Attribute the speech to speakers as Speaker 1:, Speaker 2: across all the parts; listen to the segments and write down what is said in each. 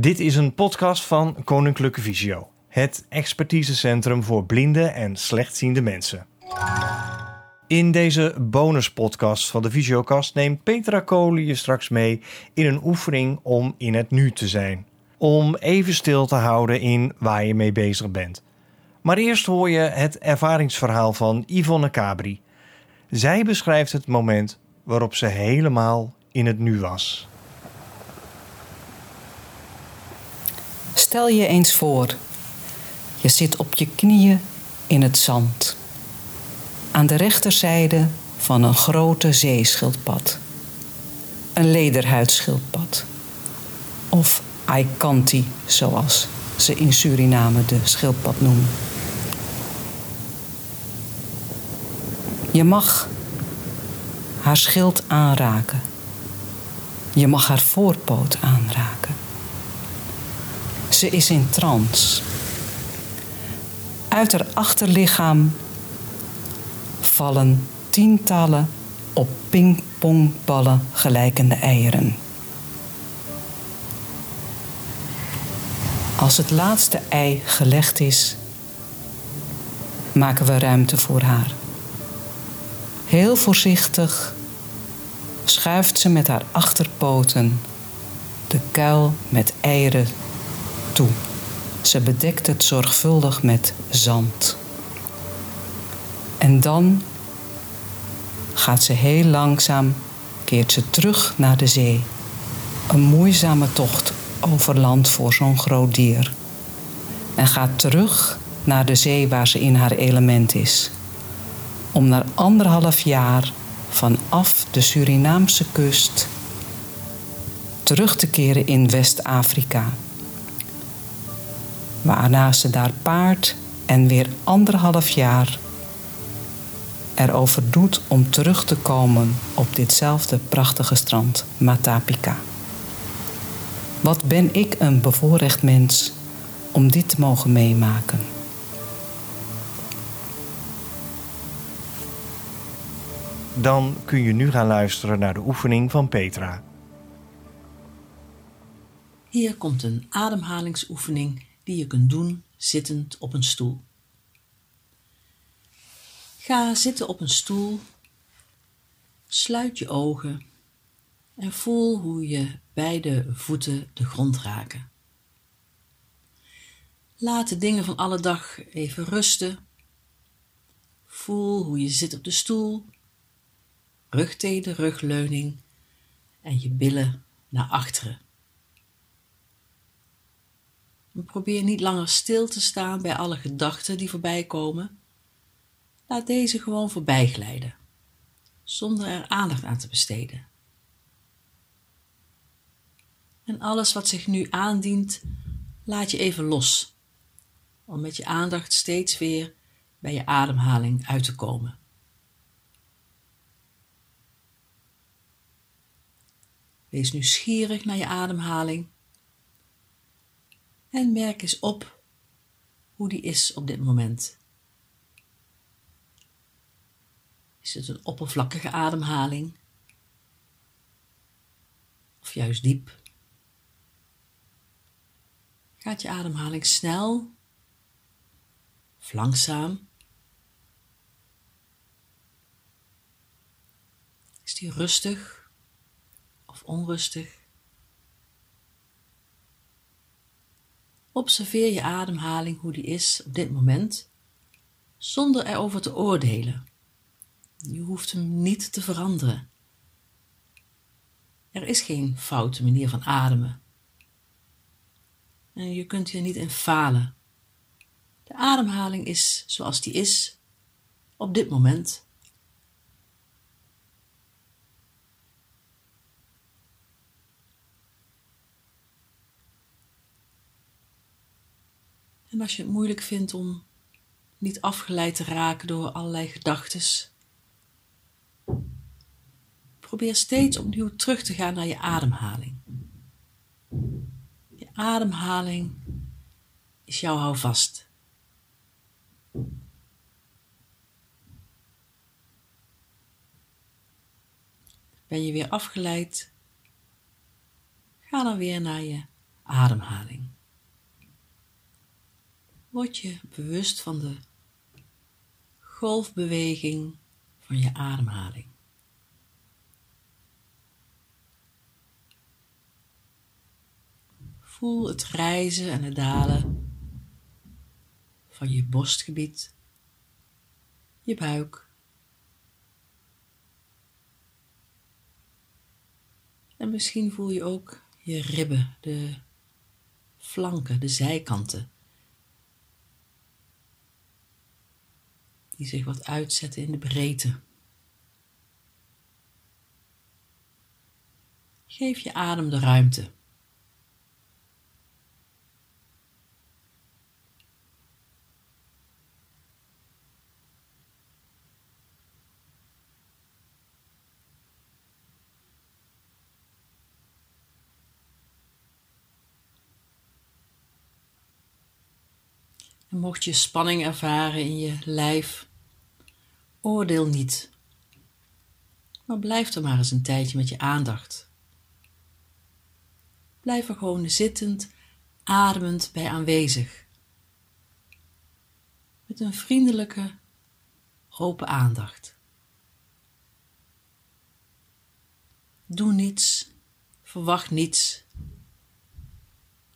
Speaker 1: Dit is een podcast van Koninklijke Visio, het expertisecentrum voor blinde en slechtziende mensen. In deze bonuspodcast van de Visiocast neemt Petra Kolen je straks mee in een oefening om in het nu te zijn. Om even stil te houden in waar je mee bezig bent. Maar eerst hoor je het ervaringsverhaal van Yvonne Cabri. Zij beschrijft het moment waarop ze helemaal in het nu was.
Speaker 2: Stel je eens voor, je zit op je knieën in het zand. Aan de rechterzijde van een grote zeeschildpad. Een lederhuidschildpad. Of Aikanti, zoals ze in Suriname de schildpad noemen. Je mag haar schild aanraken. Je mag haar voorpoot aanraken. Ze is in trance. Uit haar achterlichaam vallen tientallen op pingpongballen gelijkende eieren. Als het laatste ei gelegd is, maken we ruimte voor haar. Heel voorzichtig schuift ze met haar achterpoten de kuil met eieren Ze bedekt het zorgvuldig met zand. En dan gaat ze heel langzaam, keert ze terug naar de zee. Een moeizame tocht over land voor zo'n groot dier. En gaat terug naar de zee waar ze in haar element is. Om na anderhalf jaar vanaf de Surinaamse kust terug te keren in West-Afrika. Waarna ze daar paard en weer anderhalf jaar erover doet om terug te komen op ditzelfde prachtige strand, Matapika. Wat ben ik een bevoorrecht mens om dit te mogen meemaken.
Speaker 1: Dan kun je nu gaan luisteren naar de oefening van Petra.
Speaker 3: Hier komt een ademhalingsoefening die je kunt doen zittend op een stoel. Ga zitten op een stoel, sluit je ogen en voel hoe je beide voeten de grond raken. Laat de dingen van alle dag even rusten. Voel hoe je zit op de stoel, rug tegen de rugleuning en je billen naar achteren. Probeer niet langer stil te staan bij alle gedachten die voorbij komen. Laat deze gewoon voorbij glijden, zonder er aandacht aan te besteden. En alles wat zich nu aandient, laat je even los, om met je aandacht steeds weer bij je ademhaling uit te komen. Wees nieuwsgierig naar je ademhaling en merk eens op hoe die is op dit moment. Is het een oppervlakkige ademhaling? Of juist diep? Gaat je ademhaling snel of langzaam? Is die rustig of onrustig? Observeer je ademhaling hoe die is op dit moment, zonder erover te oordelen. Je hoeft hem niet te veranderen. Er is geen foute manier van ademen. En je kunt hier niet in falen. De ademhaling is zoals die is op dit moment. En als je het moeilijk vindt om niet afgeleid te raken door allerlei gedachten, probeer steeds opnieuw terug te gaan naar je ademhaling. Je ademhaling is jouw houvast. Ben je weer afgeleid? Ga dan weer naar je ademhaling. Word je bewust van de golfbeweging van je ademhaling. Voel het rijzen en het dalen van je borstgebied, je buik. En misschien voel je ook je ribben, de flanken, de zijkanten. Die zich wat uitzetten in de breedte. Geef je adem de ruimte. Mocht je spanning ervaren in je lijf, oordeel niet. Maar blijf er maar eens een tijdje met je aandacht. Blijf er gewoon zittend, ademend bij aanwezig. Met een vriendelijke, open aandacht. Doe niets, verwacht niets.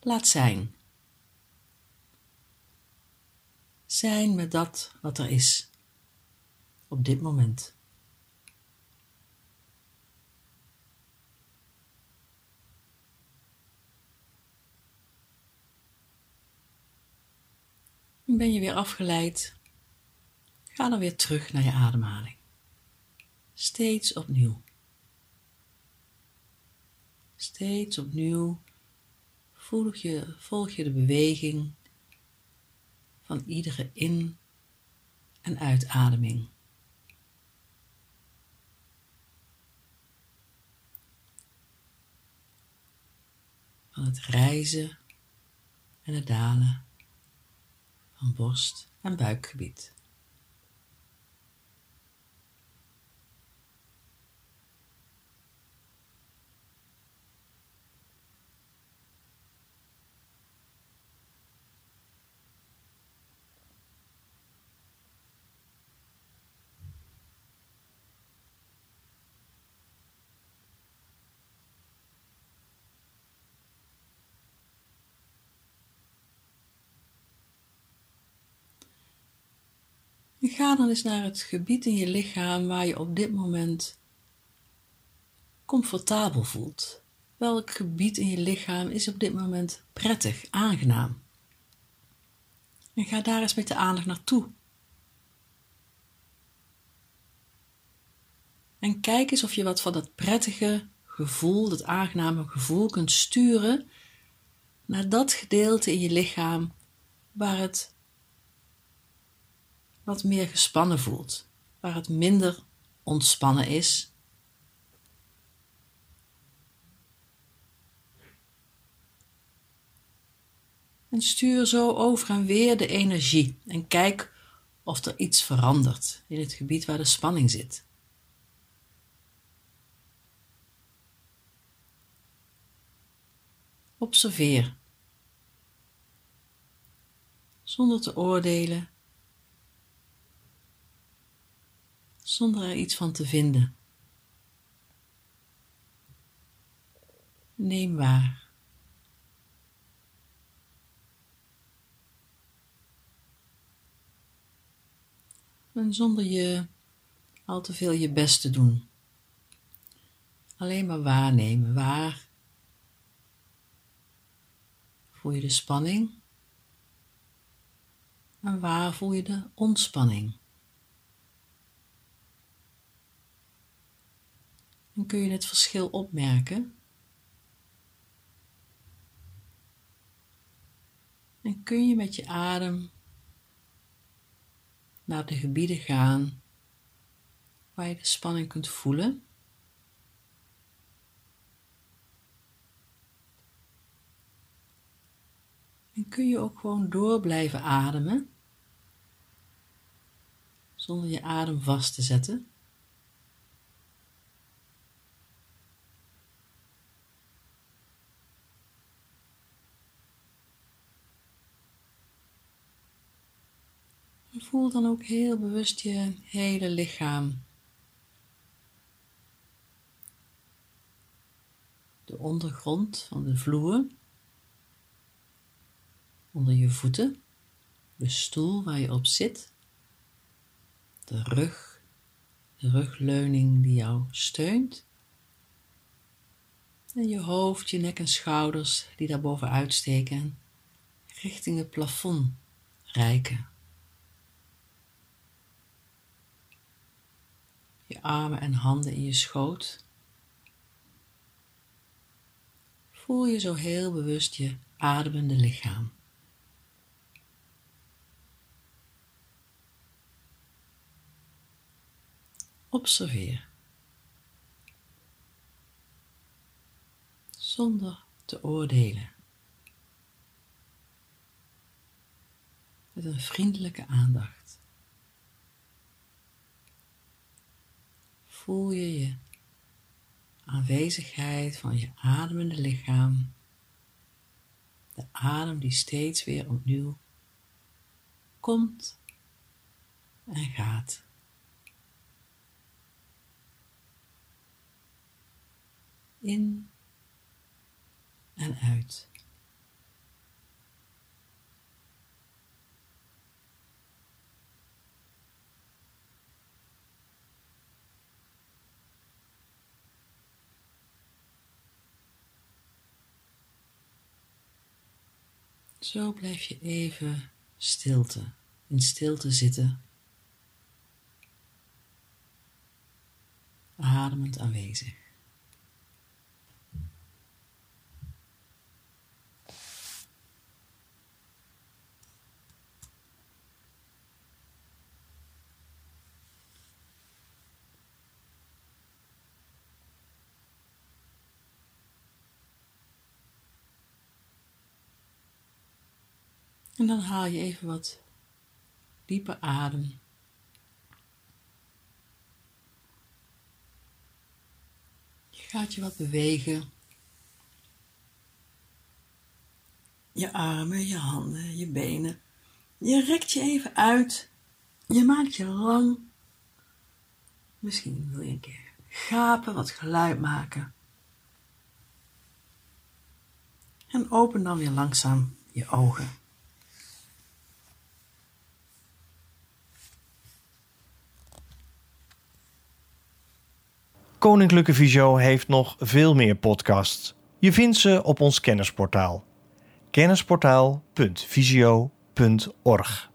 Speaker 3: Laat zijn. zijn met dat wat er is op dit moment. ben je weer afgeleid, ga dan weer terug naar je ademhaling. Steeds opnieuw. Steeds opnieuw volg je, volg je de beweging van iedere in- en uitademing. Het reizen en het dalen van borst- en buikgebied. Ga dan eens naar het gebied in je lichaam waar je op dit moment comfortabel voelt. Welk gebied in je lichaam is op dit moment prettig, aangenaam? En ga daar eens met de aandacht naartoe. En kijk eens of je wat van dat prettige gevoel, dat aangename gevoel kunt sturen naar dat gedeelte in je lichaam waar het wat meer gespannen voelt, waar het minder ontspannen is. En stuur zo over en weer de energie en kijk of er iets verandert in het gebied waar de spanning zit. Observeer. Zonder te oordelen zonder er iets van te vinden. Neem waar. En zonder je al te veel je best te doen. Alleen maar waarnemen. Waar voel je de spanning? En waar voel je de ontspanning? En kun je het verschil opmerken? En kun je met je adem naar de gebieden gaan waar je de spanning kunt voelen? En kun je ook gewoon door blijven ademen zonder je adem vast te zetten? Voel dan ook heel bewust je hele lichaam. De ondergrond van de vloer, onder je voeten, de stoel waar je op zit, de rug, de rugleuning die jou steunt. En je hoofd, je nek en schouders die daarboven uitsteken richting het plafond reiken. Je armen en handen in je schoot. Voel je zo heel bewust je ademende lichaam. Observeer. Zonder te oordelen. Met een vriendelijke aandacht. Voel je je aanwezigheid van je ademende lichaam. De adem die steeds weer opnieuw komt en gaat. in en uit. Zo blijf je even stilte, in stilte zitten, ademend aanwezig. En dan haal je even wat dieper adem. Je gaat je wat bewegen. Je armen, je handen, je benen. Je rekt je even uit. Je maakt je lang. Misschien wil je een keer gapen, wat geluid maken. En open dan weer langzaam je ogen.
Speaker 1: Koninklijke Visio heeft nog veel meer podcasts. Je vindt ze op ons kennisportaal. kennisportaal.visio.org